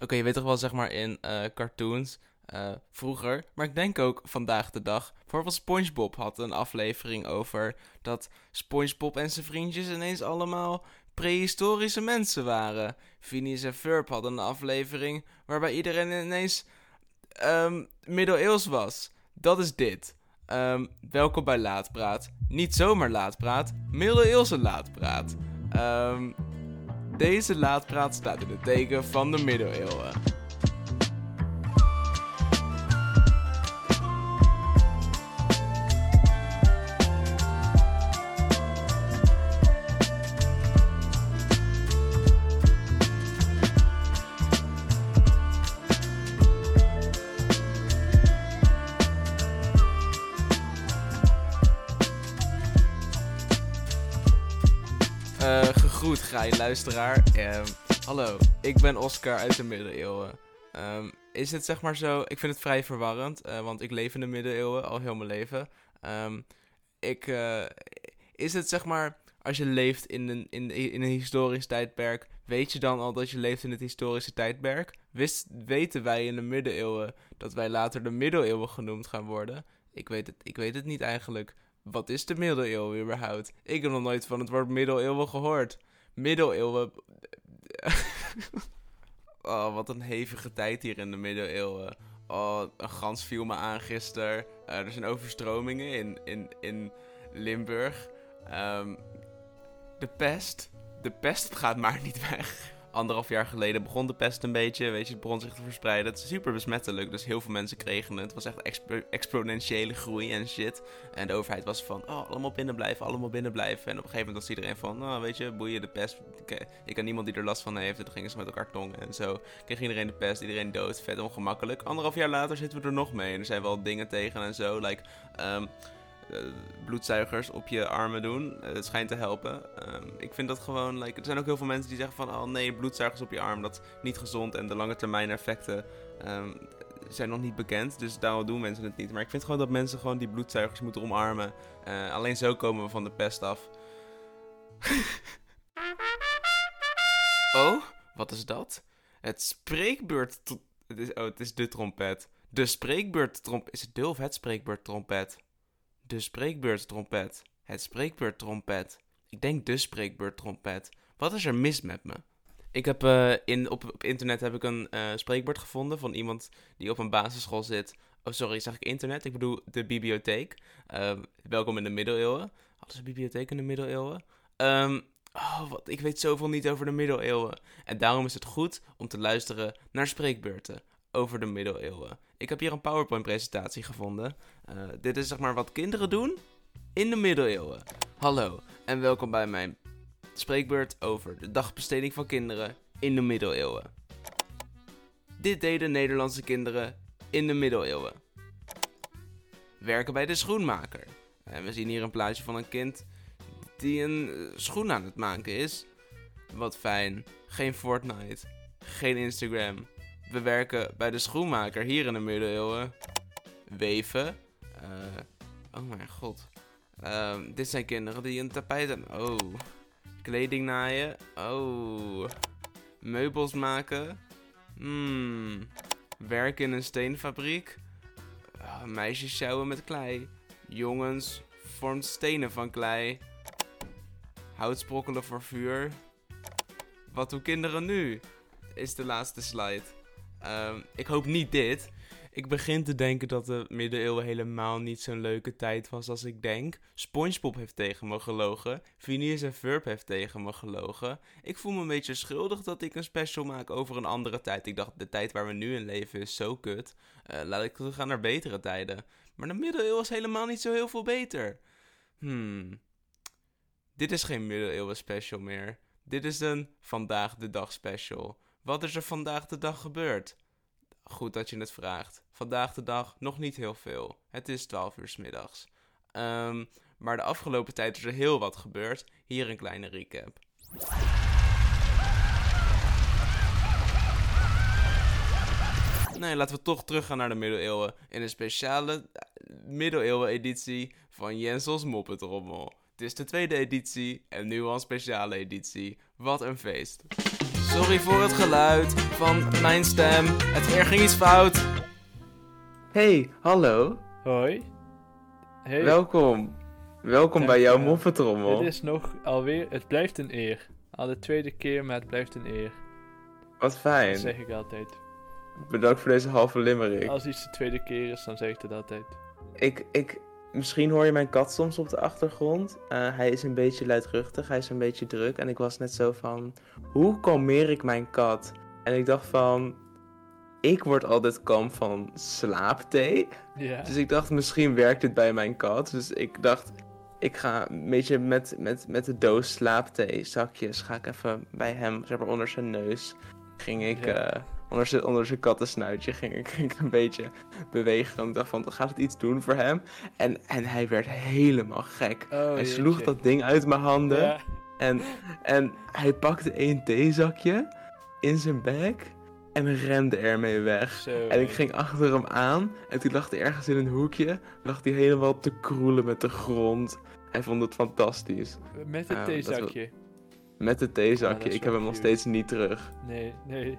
Oké, je weet toch wel, zeg maar, in eh, cartoons eh, vroeger, maar ik denk ook vandaag de dag. Bijvoorbeeld SpongeBob had een aflevering over dat SpongeBob en zijn vriendjes ineens allemaal prehistorische mensen waren. Phineas en Ferb hadden een aflevering waarbij iedereen ineens um, middeleeuws was. Dat is dit. Um, welkom bij Laatpraat. Niet zomaar Laatpraat, middeleeuwse Laatpraat. Um, deze Laatpraat staat in het teken van de middeleeuwen. Goed, ga je luisteraar. Um, hallo, ik ben Oscar uit de middeleeuwen. Um, is het zeg maar zo... Ik vind het vrij verwarrend, uh, want ik leef in de middeleeuwen al heel mijn leven. Um, ik, uh, is het zeg maar... Als je leeft in een, in, in een historisch tijdperk... Weet je dan al dat je leeft in het historische tijdperk? Wist, weten wij in de middeleeuwen dat wij later de middeleeuwen genoemd gaan worden? Ik weet het, ik weet het niet eigenlijk. Wat is de middeleeuwen überhaupt? Ik heb nog nooit van het woord middeleeuwen gehoord middeleeuwen. oh, wat een hevige tijd hier in de middeleeuwen. Oh, een gans viel me aan gisteren. Uh, er zijn overstromingen in, in, in Limburg. Um, de pest. De pest gaat maar niet weg anderhalf jaar geleden begon de pest een beetje, weet je, het begon zich te verspreiden. Het is super besmettelijk, dus heel veel mensen kregen het. Het was echt expo exponentiële groei en shit. En de overheid was van, oh, allemaal binnen blijven, allemaal binnen blijven. En op een gegeven moment was iedereen van, nou, weet je, boeien de pest. Ik ken niemand die er last van heeft. En toen gingen ze met elkaar tongen en zo. Kreeg iedereen de pest, iedereen dood, vet ongemakkelijk. Anderhalf jaar later zitten we er nog mee. En er zijn wel dingen tegen en zo, like... Um, bloedzuigers op je armen doen. Uh, het schijnt te helpen. Um, ik vind dat gewoon, like, er zijn ook heel veel mensen die zeggen van, oh nee, bloedzuigers op je arm, dat is niet gezond en de lange termijn effecten um, zijn nog niet bekend. Dus daarom doen mensen het niet. Maar ik vind gewoon dat mensen gewoon die bloedzuigers moeten omarmen. Uh, alleen zo komen we van de pest af. oh, wat is dat? Het spreekbeurt. Het is, oh, het is de trompet. De spreekbeurt trompet. Is het de of het spreekbeurt trompet? De spreekbeurttrompet. Het spreekbeurttrompet. Ik denk de spreekbeurttrompet. Wat is er mis met me? Ik heb uh, in, op, op, internet heb ik een uh, spreekbeurt gevonden van iemand die op een basisschool zit. Oh, sorry, zeg ik internet? Ik bedoel de bibliotheek. Uh, welkom in de middeleeuwen. Hadden ze een bibliotheek in de middeleeuwen? Um, oh, wat, ik weet zoveel niet over de middeleeuwen. En daarom is het goed om te luisteren naar spreekbeurten over de middeleeuwen. Ik heb hier een PowerPoint-presentatie gevonden. Uh, dit is zeg maar wat kinderen doen in de middeleeuwen. Hallo en welkom bij mijn spreekbeurt over de dagbesteding van kinderen in de middeleeuwen. Dit deden Nederlandse kinderen in de middeleeuwen. Werken bij de schoenmaker. En we zien hier een plaatje van een kind die een eh, schoen aan het maken is. Wat fijn. Geen Fortnite. Geen Instagram. We werken bij de schoenmaker hier in de middeleeuwen. Weven. Uh, oh mijn god. Uh, dit zijn kinderen die een tapijt hebben. Oh. Kleding naaien. Oh. Meubels maken. Hmm. Werken in een steenfabriek. Uh, meisjes sjouwen met klei. Jongens vormt stenen van klei. Hout sprokkelen voor vuur. Wat doen kinderen nu? Is de laatste slide. Um, ik hoop niet dit. Ik begin te denken dat de middeleeuwen helemaal niet zo'n leuke tijd was als ik denk. SpongeBob heeft tegen me gelogen. Phineas en Ferb heeft tegen me gelogen. Ik voel me een beetje schuldig dat ik een special maak over een andere tijd. Ik dacht, de tijd waar we nu in leven is zo kut. Uh, laat ik teruggaan naar betere tijden. Maar de middeleeuwen was helemaal niet zo heel veel beter. Hmm. Dit is geen middeleeuwen special meer. Dit is een vandaag de dag special. Wat is er vandaag de dag gebeurd? Goed dat je het vraagt. Vandaag de dag nog niet heel veel. Het is 12 uur s middags. Um, maar de afgelopen tijd is er heel wat gebeurd. Hier een kleine recap. Nee, laten we toch teruggaan naar de middeleeuwen. In een speciale eh, middeleeuwen editie van Jensels Moppetrommel. Het is de tweede editie en nu al een speciale editie. Wat een feest. Sorry voor het geluid van mijn stem. Het er ging iets fout. Hey, hallo. Hoi. Hey, Welkom. Welkom bij jouw Dankjewel. moffentrommel. dit is nog alweer, het blijft een eer. Al de tweede keer, maar het blijft een eer. Wat Dat fijn. zeg ik altijd. Bedankt voor deze halve limerick. Als iets de tweede keer is, dan zeg ik dat altijd. Ik, ik, misschien hoor je mijn kat soms op de achtergrond. Eh, hij is een beetje luidruchtig, hij is een beetje druk. En ik was net zo van, hoe kalmeer ik mijn kat? En ik dacht van, ik word altijd kalm van slaapthee. Dus ik dacht, misschien werkt dit bij mijn kat. Dus ik dacht, ik ga een beetje met, met, met de doos slaapthee zakjes, ga ik even bij hem, zeg maar onder zijn neus, ging ik... Eh, onder zijn, onder zijn kattensnuitje ging ik, ging ik een beetje bewegen. En ik dacht van, gaat het iets doen voor hem? En, en hij werd helemaal gek. Oh, hij sloeg dat ding uit mijn handen. Ja. En, en hij pakte één theezakje in zijn bek en rende ermee weg. Zo. En ik ging achter hem aan en toen lag hij ergens in een hoekje, lag hij helemaal te kroelen met de grond. Hij vond het fantastisch. Met het dat theezakje. Met het theezakje. ik heb hem nog steeds niet terug. Nee, nee.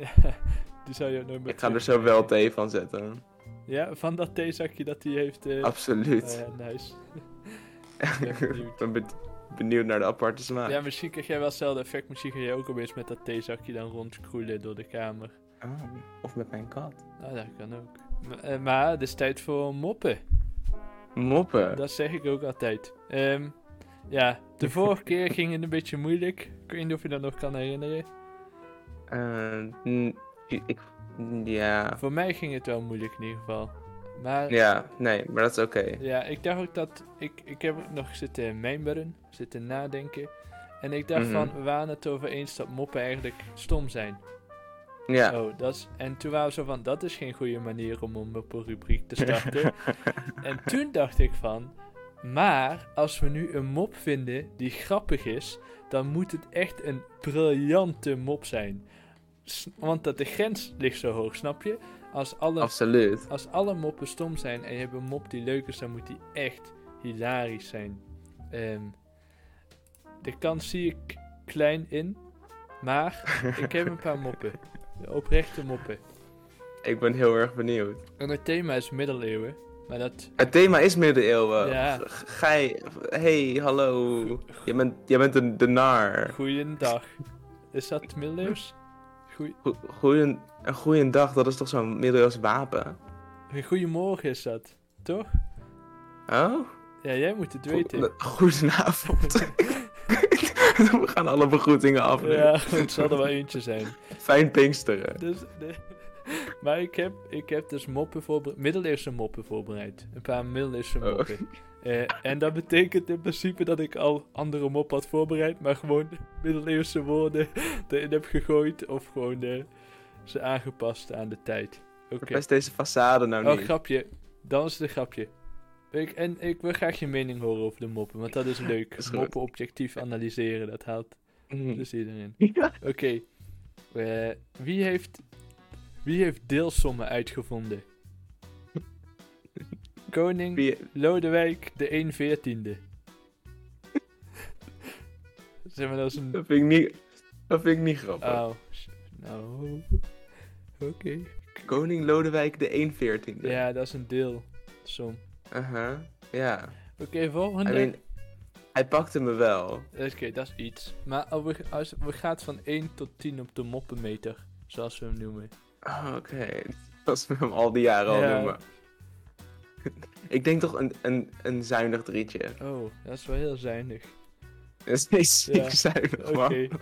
Die zou je ook nooit meer Ik ga er zo wel thee van zetten. Ja, van dat theezakje dat hij heeft. eh Absoluut. oh ja, nice. ik ben benieuwd. ben be- benieuwd naar de aparte smaak. Ja, misschien krijg jij wel hetzelfde effect. Misschien ga jij ook opeens met dat theezakje dan rondkroelen door de kamer. Oh, of met mijn kat. Nou, dat kan ook. M- eh, maar het is tijd voor moppen. Moppen. Dat zeg ik ook altijd. Ehm, ja, de vorige keer ging het een beetje moeilijk. Ik weet niet of je dat nog kan herinneren. N- ik, ja. Voor mij ging het wel moeilijk in ieder geval. Maar ja, Ja, nee, maar dat is oké. ik dacht ook dat... Ik, ik heb ook nog zitten mijmeren, zitten nadenken. En ik dacht Mhm. van, we waren het over eens dat moppen eigenlijk stom zijn. Ja. Oh, dat is, en toen waren we zo van, dat is geen goede manier om een moppenrubriek te starten. en toen dacht ik van, maar als we nu een mop vinden die grappig is, dan moet het echt een briljante mop zijn. Want dat de grens ligt zo hoog, snap je? Als alle, Absoluut. als alle moppen stom zijn en je hebt een mop die leuk is, dan moet die echt hilarisch zijn. Ehm, de kans zie ik klein in, maar ik heb een paar moppen. De oprechte moppen. Ik ben heel erg benieuwd. En het thema is middeleeuwen, maar dat... Het thema is middeleeuwen. Ja. Gij, hey, hallo. Jij bent, jij bent een de nar. Goeiedag. Is dat middeleeuws? Goeie... Go- Goeien, een dag, dat is toch zo'n middeleeuws wapen? Goedemorgen is dat, toch? Oh? Ja, jij moet het weten. Go- Goedenavond. We gaan alle begroetingen af. nu. Ja, het zal er wel eentje zijn. Fijn Pinksteren. Dus, nee. Maar ik heb, ik heb dus moppen voorbereid, middeleeuwse moppen voorbereid. Een paar middeleeuwse Oh. Eh, en dat betekent in principe dat ik al andere moppen had voorbereid, maar gewoon middeleeuwse woorden erin heb gegooid of gewoon eh, ze aangepast aan de tijd. Oké. Verpest deze façade nou Oh, niet. grapje. Dan is het een grapje. Ik, en ik wil graag je mening horen over de moppen, want dat is leuk. Is moppen objectief analyseren, dat haalt Mhm. plezier erin. Ja. Oké. Eh, wie, heeft, wie heeft deelsommen uitgevonden? Koning Wie- Lodewijk de 1 veertiende. zeg maar, dat is een... Dat vind ik niet, dat vind ik niet grappig. Oh, nou... Oké. Koning Lodewijk de 114e. Ja, dat is een deelsom. Aha, ja. Oké, volgende. I mean, hij pakte me wel. Oké, dat is iets. Maar als we, als we gaan van 1 tot 10 op de moppenmeter, zoals we hem noemen. Oh, Oké, zoals we hem al die jaren al noemen. ik denk toch een, een, een zuinig drietje. Oh, dat is wel heel zuinig. Dat is niet ziek Ja. zuinig, Oké, man.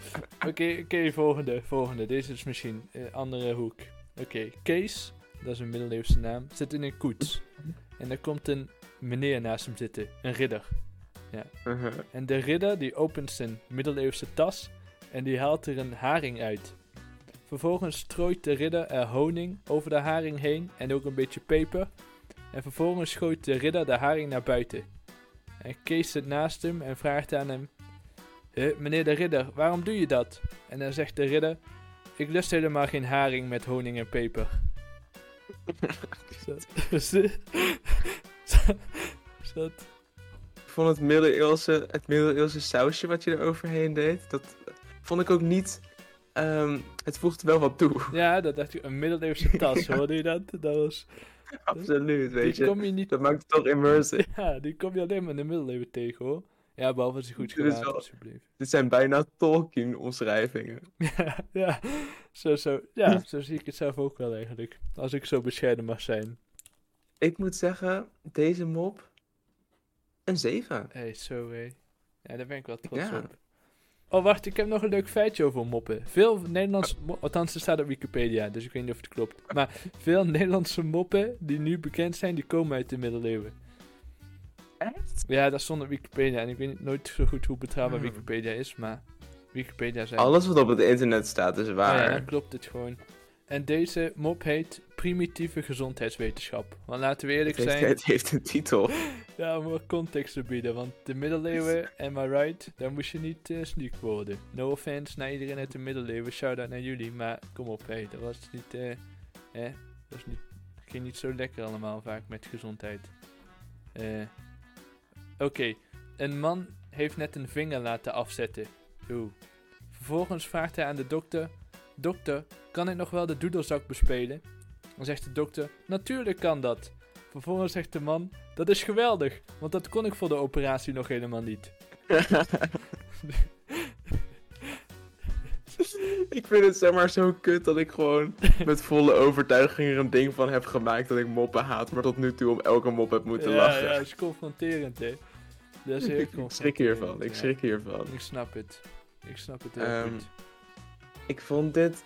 oké, volgende, volgende. Deze is misschien een andere hoek. Oké, Kees, dat is een middeleeuwse naam, zit in een koets. En er komt een meneer naast hem zitten, een ridder. Uh-huh. En de ridder die opent zijn middeleeuwse tas en die haalt er een haring uit. Vervolgens strooit de ridder er honing over de haring heen en ook een beetje peper. En vervolgens gooit de ridder de haring naar buiten. En Kees zit naast hem en vraagt aan hem: "Huh, Meneer de ridder, waarom doe je dat? En dan zegt de ridder: Ik lust helemaal geen haring met honing en peper. Zo- Ik vond het middeleeuwse, het middeleeuwse sausje wat je er overheen deed, dat vond ik ook niet ehm, het voegt wel wat toe. Ja, dat dacht ik. Een middeleeuwse tas, hoorde je dat? Dat was... Absoluut, weet Die je. kom je niet... Dat maakt het toch immersive. Ja, die kom je alleen maar in de middeleeuwen tegen, hoor. Ja, behalve als hij goed wel- alsjeblieft. Dit zijn bijna Tolkien-omschrijvingen. Ja, ja. Zo, zo, ja, zo zie ik het zelf ook wel eigenlijk. Als ik zo bescheiden mag zijn. Ik moet zeggen, deze mop, een 7. Hé, hey, zo hé. Ja, daar ben ik wel trots Ja. op. Oh, wacht, ik heb nog een leuk feitje over moppen. Veel Nederlandse mo- althans, er staat op Wikipedia, dus ik weet niet of het klopt. Maar veel Nederlandse moppen die nu bekend zijn, die komen uit de middeleeuwen. Echt? Ja, dat stond op Wikipedia en ik weet nooit zo goed hoe betrouwbaar Hmm. Wikipedia is, maar Wikipedia zei... Alles wat op het internet staat is Oh waar. ja, dan klopt het gewoon. En deze mop heet primitieve gezondheidswetenschap. Want laten we eerlijk het, heeft, zijn, het heeft een titel. Ja, om wat context te bieden. Want de middeleeuwen, am I right, daar moest je niet eh sneak worden. No offense naar iedereen uit de middeleeuwen, shout-out naar jullie. Maar kom op, hé, dat was niet, eh, dat was niet, ging niet zo lekker allemaal vaak met gezondheid. Eh, Oké, een man heeft net een vinger laten afzetten. Oeh. Vervolgens vraagt hij aan de dokter: Dokter, kan ik nog wel de doedelzak bespelen? Dan zegt de dokter: Natuurlijk kan dat. Vervolgens zegt de man: Dat is geweldig, want dat kon ik voor de operatie nog helemaal niet. ik vind het zeg maar zo kut dat ik gewoon met volle overtuiging er een ding van heb gemaakt dat ik moppen haat, maar tot nu toe om elke mop heb moeten ja, lachen. ja, dat is confronterend, hè? Dat is heel ik schrik hiervan, ik schrik hiervan. Ik snap het. Ik snap het heel Ehm, goed. Ik vond dit,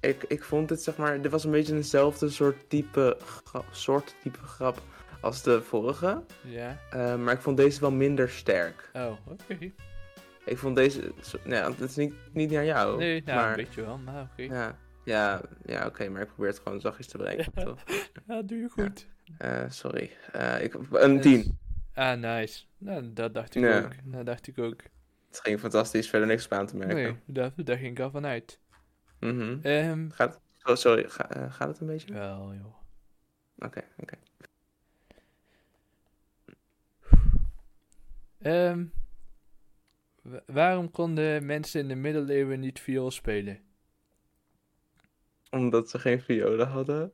ik, ik vond dit zeg maar, dit was een beetje eenzelfde soort type, gra- soort type grap als de vorige, Ja. eh, maar ik vond deze wel minder sterk. Oh, oké. Ik vond deze, nou ja, het is niet, niet naar jou, Nee, nou, maar een beetje wel, maar oké. ja, ja, ja oké, maar ik probeer het gewoon zachtjes te bereiken, Ja. toch? Ja, doe je goed. Eh, sorry, Eh, ik, een 10. Ah, nice. Nou, dat dacht ik Ja. ook. Dat dacht ik ook. Het ging fantastisch, verder niks aan te merken. Nee, daar, daar ging ik al van uit. Mhm. Ehm, Gaat, oh, sorry, ga- eh, gaat het een beetje? wel, joh. Oké, oké. Ehm, wa- waarom konden mensen in de middeleeuwen niet viool spelen? Omdat ze geen violen hadden.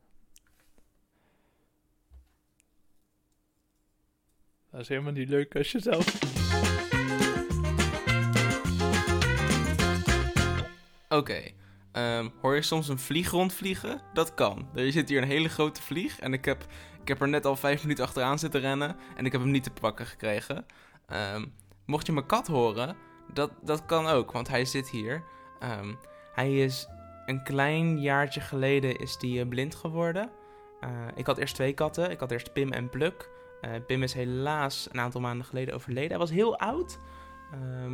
Dat is helemaal niet leuk als je zelf... Oké. Ehm, hoor je soms een vlieg rondvliegen? Dat kan. Er zit hier een hele grote vlieg en ik heb, ik heb er net al vijf minuten achteraan zitten rennen en ik heb hem niet te pakken gekregen. Ehm, mocht je mijn kat horen, dat, dat kan ook, want hij zit hier. Ehm, hij is een klein jaartje geleden is die, eh, blind geworden. Eh, ik had eerst twee katten. Ik had eerst Pim en Pluk. Eh, Pim is helaas een aantal maanden geleden overleden. Hij was heel oud. Eh,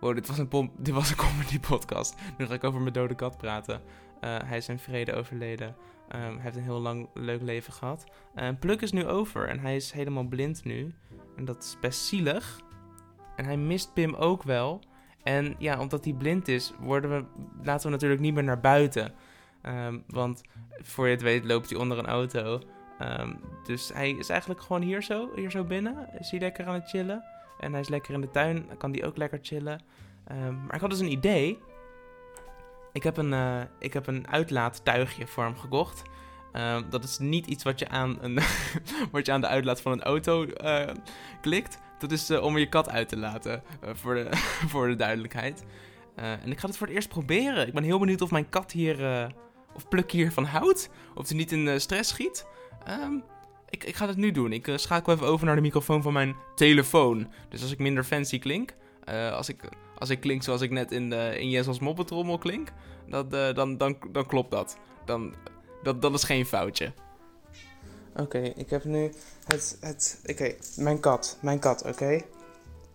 Wow, dit was een, pom- dit was een comedy podcast. Nu ga ik over mijn dode kat praten. Eh, hij is in vrede overleden. Ehm, hij heeft een heel lang leuk leven gehad. Eh, Pluk is nu over en hij is helemaal blind nu. En dat is best zielig. En hij mist Pim ook wel. En ja, omdat hij blind is, worden we, laten we natuurlijk niet meer naar buiten. Ehm, want voor je het weet loopt hij onder een auto. Ehm, dus hij is eigenlijk gewoon hier zo, hier zo binnen. Is hij lekker aan het chillen. En hij is lekker in de tuin, dan kan hij ook lekker chillen. Ehm, maar ik had dus een idee. Ik heb een, eh, ik heb een uitlaattuigje voor hem gekocht. Ehm, dat is niet iets wat je aan, een wat je aan de uitlaat van een auto eh, klikt. Dat is eh, om je kat uit te laten, voor, de, voor de duidelijkheid. En ik ga het voor het eerst proberen. Ik ben heel benieuwd of mijn kat hier, of Pluk hiervan houdt. Of hij niet in stress schiet. Ehm, ik, ik ga het nu doen. Ik eh, schakel even over naar de microfoon van mijn telefoon. Dus als ik minder fancy klink, eh, als, ik, als ik klink zoals ik net in, de, in Jessels klink, dat, eh, dan, dan, dan klopt dat. Dan, dat. Dat is geen foutje. Oké, ik heb nu het... het Oké, mijn kat. Mijn kat, oké?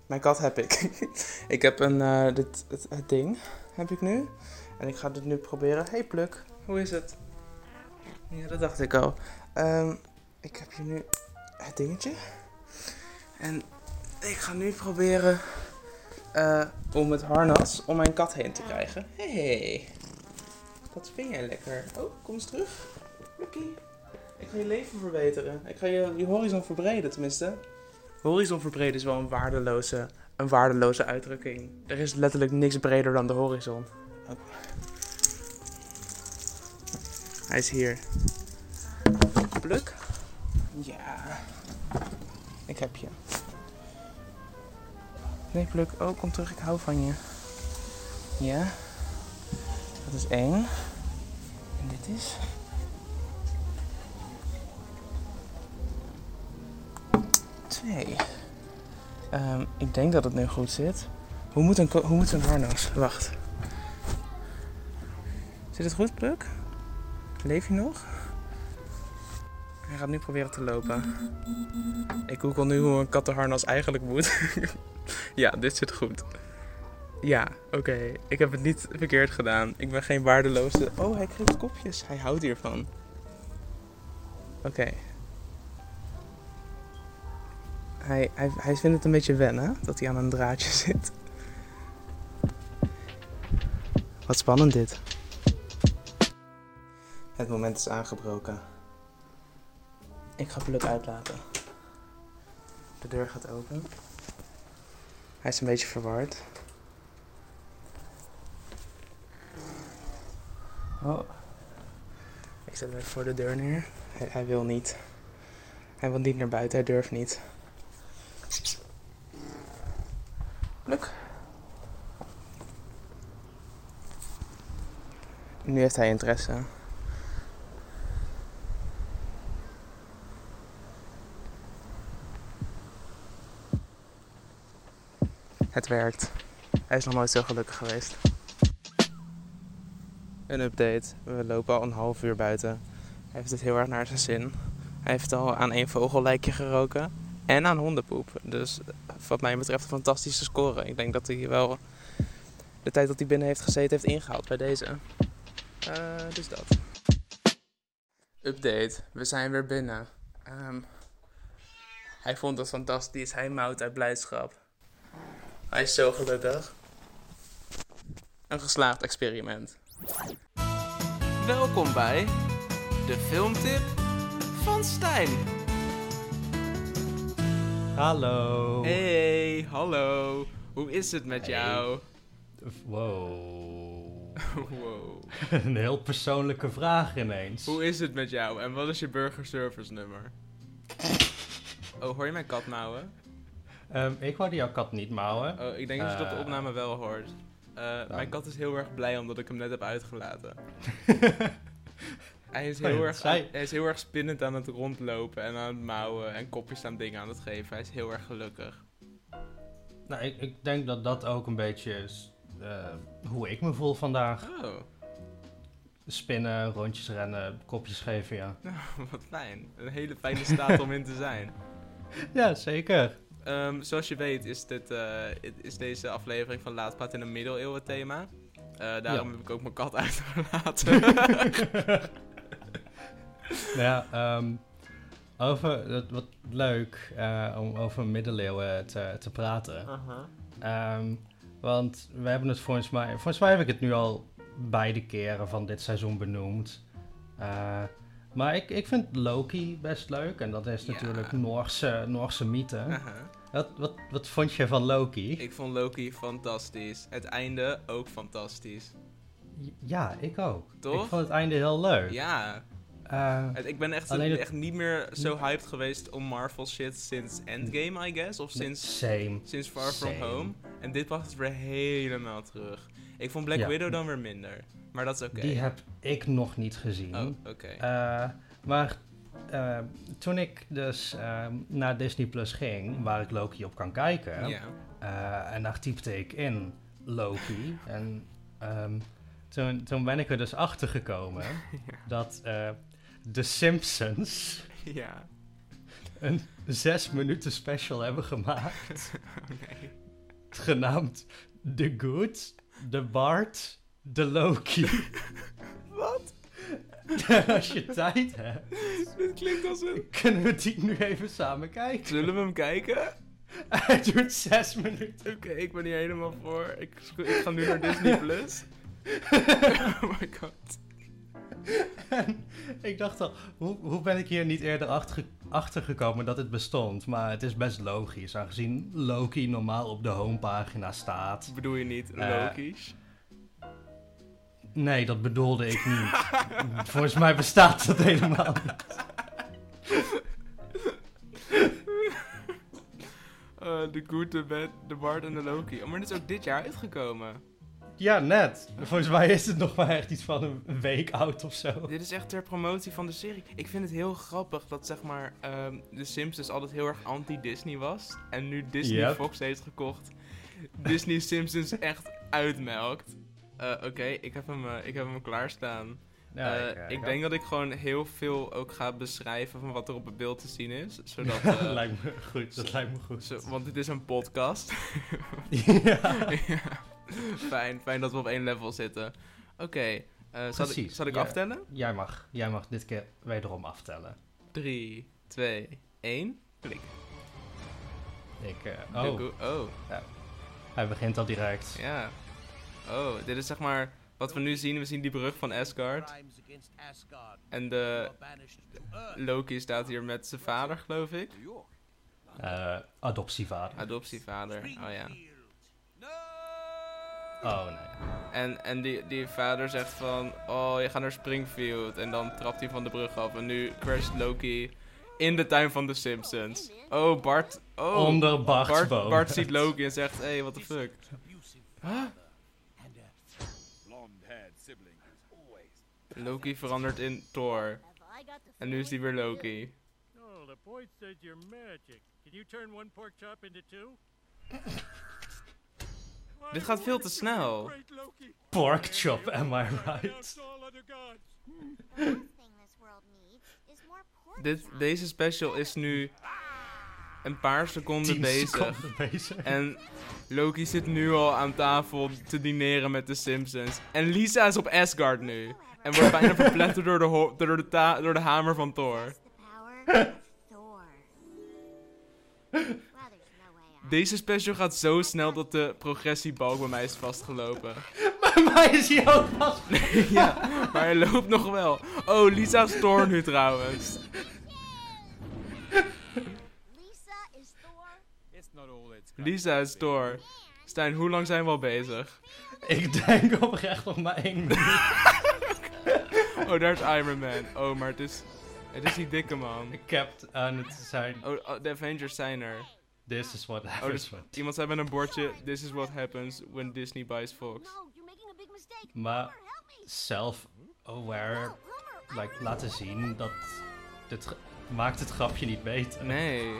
Mijn kat heb ik. ik heb een... eh, dit, het, ding heb ik nu. En ik ga dit nu proberen. Hey Pluk, hoe is het? Ja, dat dacht ik al. Ehm, ik heb hier nu het dingetje. En ik ga nu proberen eh, om het harnas om mijn kat heen te krijgen. Hey, wat vind jij lekker? Oh, kom eens terug. Lucky. Ik ga je leven verbeteren. Ik ga je, horizon verbreden tenminste. Horizon verbreden is wel een waardeloze een waardeloze uitdrukking. Er is letterlijk niks breder dan de horizon. Hij is hier. Pluk? Ja. Ik heb je. Nee, Pluk. Oh, kom terug. Ik hou van je. Ja. Dat is één. En dit is... Twee. Ehm, ik denk dat het nu goed zit. Hoe moet een, hoe moet een harnas? Wacht. Zit het goed, Pluk? Leef je nog? Hij gaat nu proberen te lopen. Ik google nu hoe een kattenharnas eigenlijk moet. ja, dit zit goed. Ja, oké. Ik heb het niet verkeerd gedaan. Ik ben geen waardeloze... Oh, hij kreeg kopjes. Hij houdt hiervan. Oké. Hij, hij, hij vindt het een beetje wennen dat hij aan een draadje zit. Wat spannend dit. Het moment is aangebroken. Ik ga Pluk uitlaten. De deur gaat open. Hij is een beetje verward. Oh. Ik zet hem voor de deur neer. Hij, hij wil niet. Hij wil niet naar buiten, hij durft niet. Pluk. Nu heeft hij interesse. Werkt. Hij is nog nooit zo gelukkig geweest. Een update. We lopen al een half uur buiten. Hij heeft het heel erg naar zijn zin. Hij heeft al aan één vogellijkje geroken. En aan hondenpoep. Dus wat mij betreft een fantastische score. Ik denk dat hij wel de tijd dat hij binnen heeft gezeten heeft ingehaald bij deze. Eh, dus dat. Update. We zijn weer binnen. Ehm, hij vond het fantastisch. Hij mouwt uit blijdschap. Hij is zo gelukkig. Een geslaagd experiment. Welkom bij de filmtip van Stijn. Hallo. Hey, hallo. Hoe is het met jou? Wow. wow. Een heel persoonlijke vraag ineens. Hoe is het met jou en wat is je burgerservice nummer? Oh, hoor je mijn kat mouwen? Ehm, ik hoorde jouw kat niet mouwen. Oh, ik denk dat je dat de Eh. opname wel hoort. Eh, Mijn kat is heel erg blij omdat ik hem net heb uitgelaten. Hij is, Oh heel erg, hij is heel erg spinnend aan het rondlopen en aan het mouwen en kopjes aan dingen aan het geven. Hij is heel erg gelukkig. nou, ik, ik denk dat dat ook een beetje is eh, hoe ik me voel vandaag. Oh, Spinnen, rondjes rennen, kopjes geven, ja. nou, wat fijn. Een hele fijne staat om in te zijn. Ja, zeker. Ehm, zoals je weet is, dit, eh, is deze aflevering van Laat Praat in een middeleeuwen thema. Eh, daarom Ja. heb ik ook mijn kat uitgelaten. Nou ja, ehm, over, dat, wat leuk eh, om over middeleeuwen te, te praten. Ehm, want we hebben het volgens mij... Volgens mij heb ik het nu al beide keren van dit seizoen benoemd. Maar ik, ik vind Loki best leuk. En dat is Ja. natuurlijk Noorse, Noorse mythe. Aha. Wat, wat, wat vond je van Loki? Ik vond Loki fantastisch. Het einde ook fantastisch. Ja, ik ook. Toch? Ik vond het einde heel leuk. Ja, Eh, ik ben echt, Alleen het- echt niet meer zo hyped geweest om Marvel shit sinds Endgame, I guess. Of sinds, Same. sinds Far From. Home. En dit bracht het weer helemaal terug. Ik vond Black Ja. Widow dan weer minder. Maar dat is oké. Die heb ik nog niet gezien. Oh, oké. Eh, maar eh, toen ik dus eh, naar Disney Plus ging, waar ik Loki op kan kijken, en daar typte ik in Loki. en ehm, toen, toen ben ik er dus achter gekomen dat The Simpsons Ja. een zes minuten special hebben gemaakt, Oké. genaamd The Good, The Bart, The Loki. Wat? Als je tijd hebt, Dit klinkt als een... kunnen we die nu even samen kijken. Zullen we hem kijken? Hij duurt zes minuten. Oké, ik ben hier helemaal voor. Ik, ik ga nu naar Disney Plus. oh my god. En Ik dacht al, hoe, hoe ben ik hier niet eerder achter, achtergekomen dat het bestond? Maar het is best logisch, aangezien Loki normaal op de homepagina staat. Bedoel je niet Eh, Loki's? Nee, dat bedoelde ik niet. Volgens mij bestaat dat helemaal niet. Eh, de Good, de Bad, de Bard en de Loki. Oh, maar dit is ook dit jaar uitgekomen. Ja, net. Volgens mij is het nog maar echt iets van een week oud of zo. Dit is echt ter promotie van de serie. Ik vind het heel grappig dat zeg maar ehm de Simpsons altijd heel erg anti-Disney was. En nu Disney Yep. Fox heeft gekocht. Disney Simpsons echt uitmelkt. Eh, Oké, ik, heb hem, eh, ik heb hem klaarstaan. Ja, Eh, ik denk dat ik gewoon heel veel ook ga beschrijven van wat er op het beeld te zien is. Zodat, dat lijkt me goed. Dat lijkt me goed. zo- want dit is een podcast. ja. Ja. fijn, fijn dat we op één level zitten. Oké, eh, zal, ik, zal ik ja. aftellen? Jij mag, jij mag dit keer wederom aftellen. 3, 2, 1. Klik. Ik, eh, oh, oh, hij begint al direct. ja. Oh, dit is zeg maar wat we nu zien. We zien die brug van Asgard. En de Loki staat hier met zijn vader, geloof ik. Eh, adoptievader. Adoptievader, oh ja. Oh nee. En, en die, die vader zegt van, oh, je gaat naar Springfield. En dan trapt hij van de brug af. En nu crasht Loki in de tuin van de Simpsons. Oh, Bart, oh. Onder Bart's Bart, boom. Bart ziet Loki en zegt, hey, what the fuck. Huh? Loki verandert in Thor. En nu is hij weer Loki. Oh, the point says you're magic. Can you turn one pork chop into two? Dit gaat veel te snel. Pork chop, am I right? Dit, deze special is nu een paar seconden bezig. seconden bezig. En Loki zit nu al aan tafel te dineren met de Simpsons. En Lisa is op Asgard nu. En wordt bijna verpletterd door de, ho- door de, ta- door de hamer van Thor. Deze special gaat zo snel dat de progressiebalk bij mij is vastgelopen. Bij mij is hij ook vast. ja, maar hij loopt nog wel. Oh, Lisa is Thor nu trouwens. Lisa is Thor. Lisa is Thor. Stijn, hoe lang zijn we al bezig? Ik denk oprecht nog maar één. Oh, daar is Iron Man. Oh, maar het is, het is die dikke man. Ik heb het aan het zijn. Oh, oh, de Avengers zijn er. This is what Oh, happens. dus when- iemand zei met een bordje: This is what happens when Disney buys Fox. Maar Homer, help me. self-aware, like, laten zien dat dit maakt het grapje niet beter. Nee.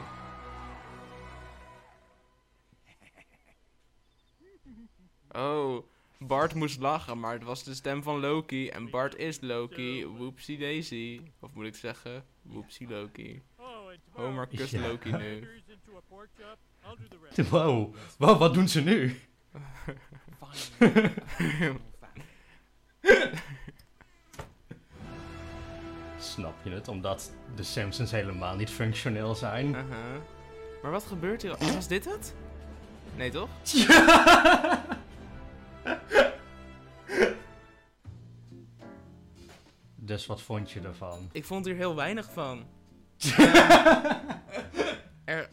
Oh, Bart moest lachen, maar het was de stem van Loki. En Bart is Loki. Whoopsie daisy. Of moet ik zeggen, whoopsie Loki. Oh, Homer kust Ja. Loki nu. rest. Wow. wow, wat doen ze nu? Snap je het? Omdat de Simpsons helemaal niet functioneel zijn. Uh-huh. Maar wat gebeurt hier? Oh, was dit het? Nee, toch? Dus wat vond je ervan? Ik vond hier heel weinig van.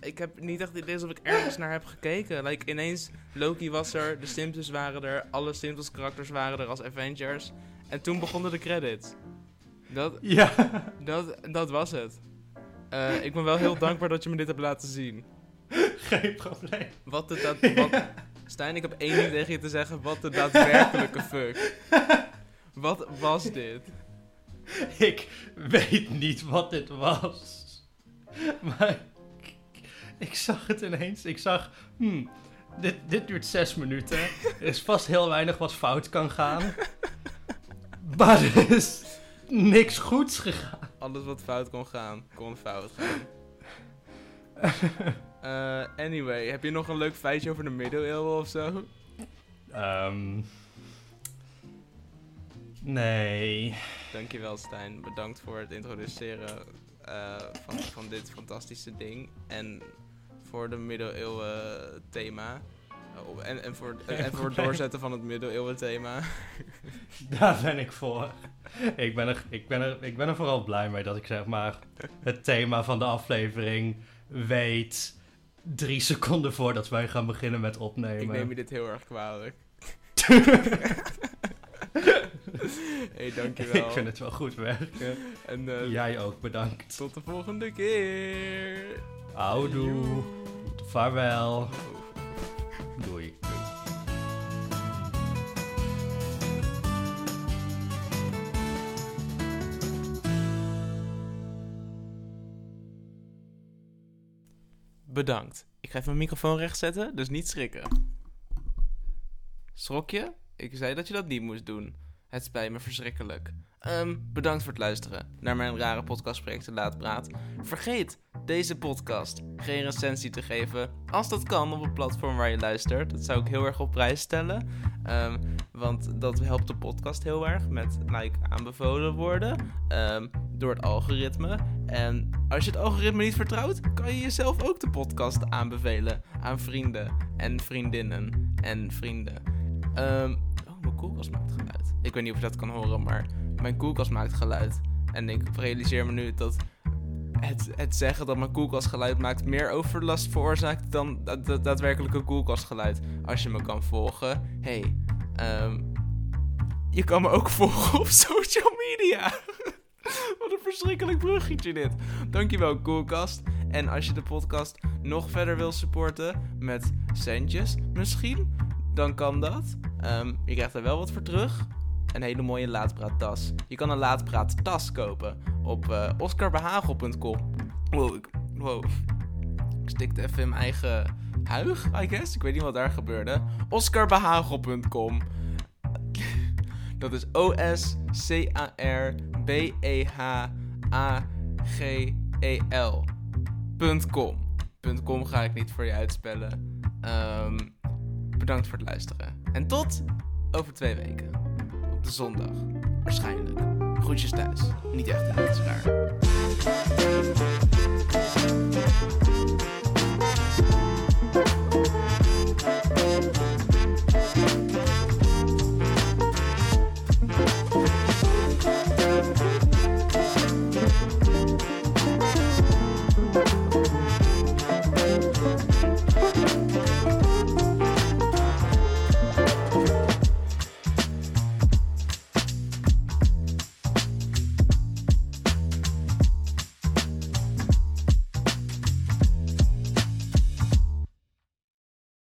Ik heb niet echt het idee alsof ik ergens naar heb gekeken. Like, ineens, Loki was er, de Simpsons waren er, alle Simpsons karakters waren er als Avengers. En toen begonnen de credits. Dat, Ja. dat, dat was het. Eh, ik ben wel heel dankbaar dat je me dit hebt laten zien. Geen probleem. Wat de daad- wat, Stijn, ik heb één ding tegen je te zeggen. Wat de daadwerkelijke fuck. Wat was dit? Ik weet niet wat dit was. Maar ik, zag het ineens. Ik zag, hmm, dit, dit duurt zes minuten. Er is vast heel weinig wat fout kan gaan. Maar er is niks goeds gegaan. Alles wat fout kon gaan, kon fout gaan. Eh, anyway, heb je nog een leuk feitje over de middeleeuwen of zo? Ehm nee. Dankjewel Stijn, bedankt voor het introduceren eh, van, van dit fantastische ding. En voor de middeleeuwen thema. Oh, en, en voor, en voor het doorzetten van het middeleeuwen thema. Daar ben ik voor. Ik ben, er, ik, ben er, ik ben er vooral blij mee dat ik zeg maar het thema van de aflevering weet drie seconden voordat wij gaan beginnen met opnemen. Ik neem je dit heel erg kwalijk. hey, dankjewel. Ik vind het wel goed werken. En eh, Jij ook, bedankt. tot de volgende keer. Houdoe. Vaarwel. Doei. Bedankt. Ik ga even mijn microfoon rechtzetten, dus niet schrikken. Schrok je? Ik zei dat je dat niet moest doen. Het spijt me verschrikkelijk. Ehm, bedankt voor het luisteren naar mijn rare podcastproject De Laat Praat. Vergeet deze podcast geen recensie te geven, als dat kan op het platform waar je luistert. Dat zou ik heel erg op prijs stellen, Ehm, want dat helpt de podcast heel erg met like, aanbevolen worden ehm, door het algoritme. En als je het algoritme niet vertrouwt, kan je jezelf ook de podcast aanbevelen aan vrienden en vriendinnen en vrienden. Mijn koelkast maakt geluid. Ik weet niet of je dat kan horen, maar mijn koelkast maakt geluid. En ik realiseer me nu dat het, het zeggen dat mijn koelkast geluid maakt meer overlast veroorzaakt dan dat dat daadwerkelijke koelkastgeluid. Als je me kan volgen. Hey, ehm, je kan me ook volgen op social media. Wat een verschrikkelijk bruggetje dit. Dankjewel Koelkast. En als je de podcast nog verder wil supporten met centjes misschien, dan kan dat. Ehm, je krijgt er wel wat voor terug. Een hele mooie laadpraattas. Je kan een laadpraattas kopen op eh oscarbehagel.com. Wow, ik, wow. Ik stikte even in mijn eigen huig, I guess. Ik weet niet wat daar gebeurde. oscarbehagel.com. Dat is O-S-C-A-R-B-E-H-A-G-E-L. .com. ga ik niet voor je uitspellen. Ehm, bedankt voor het luisteren. En tot over twee weken. Op de zondag. Waarschijnlijk. Groetjes thuis. Niet echt, het is raar.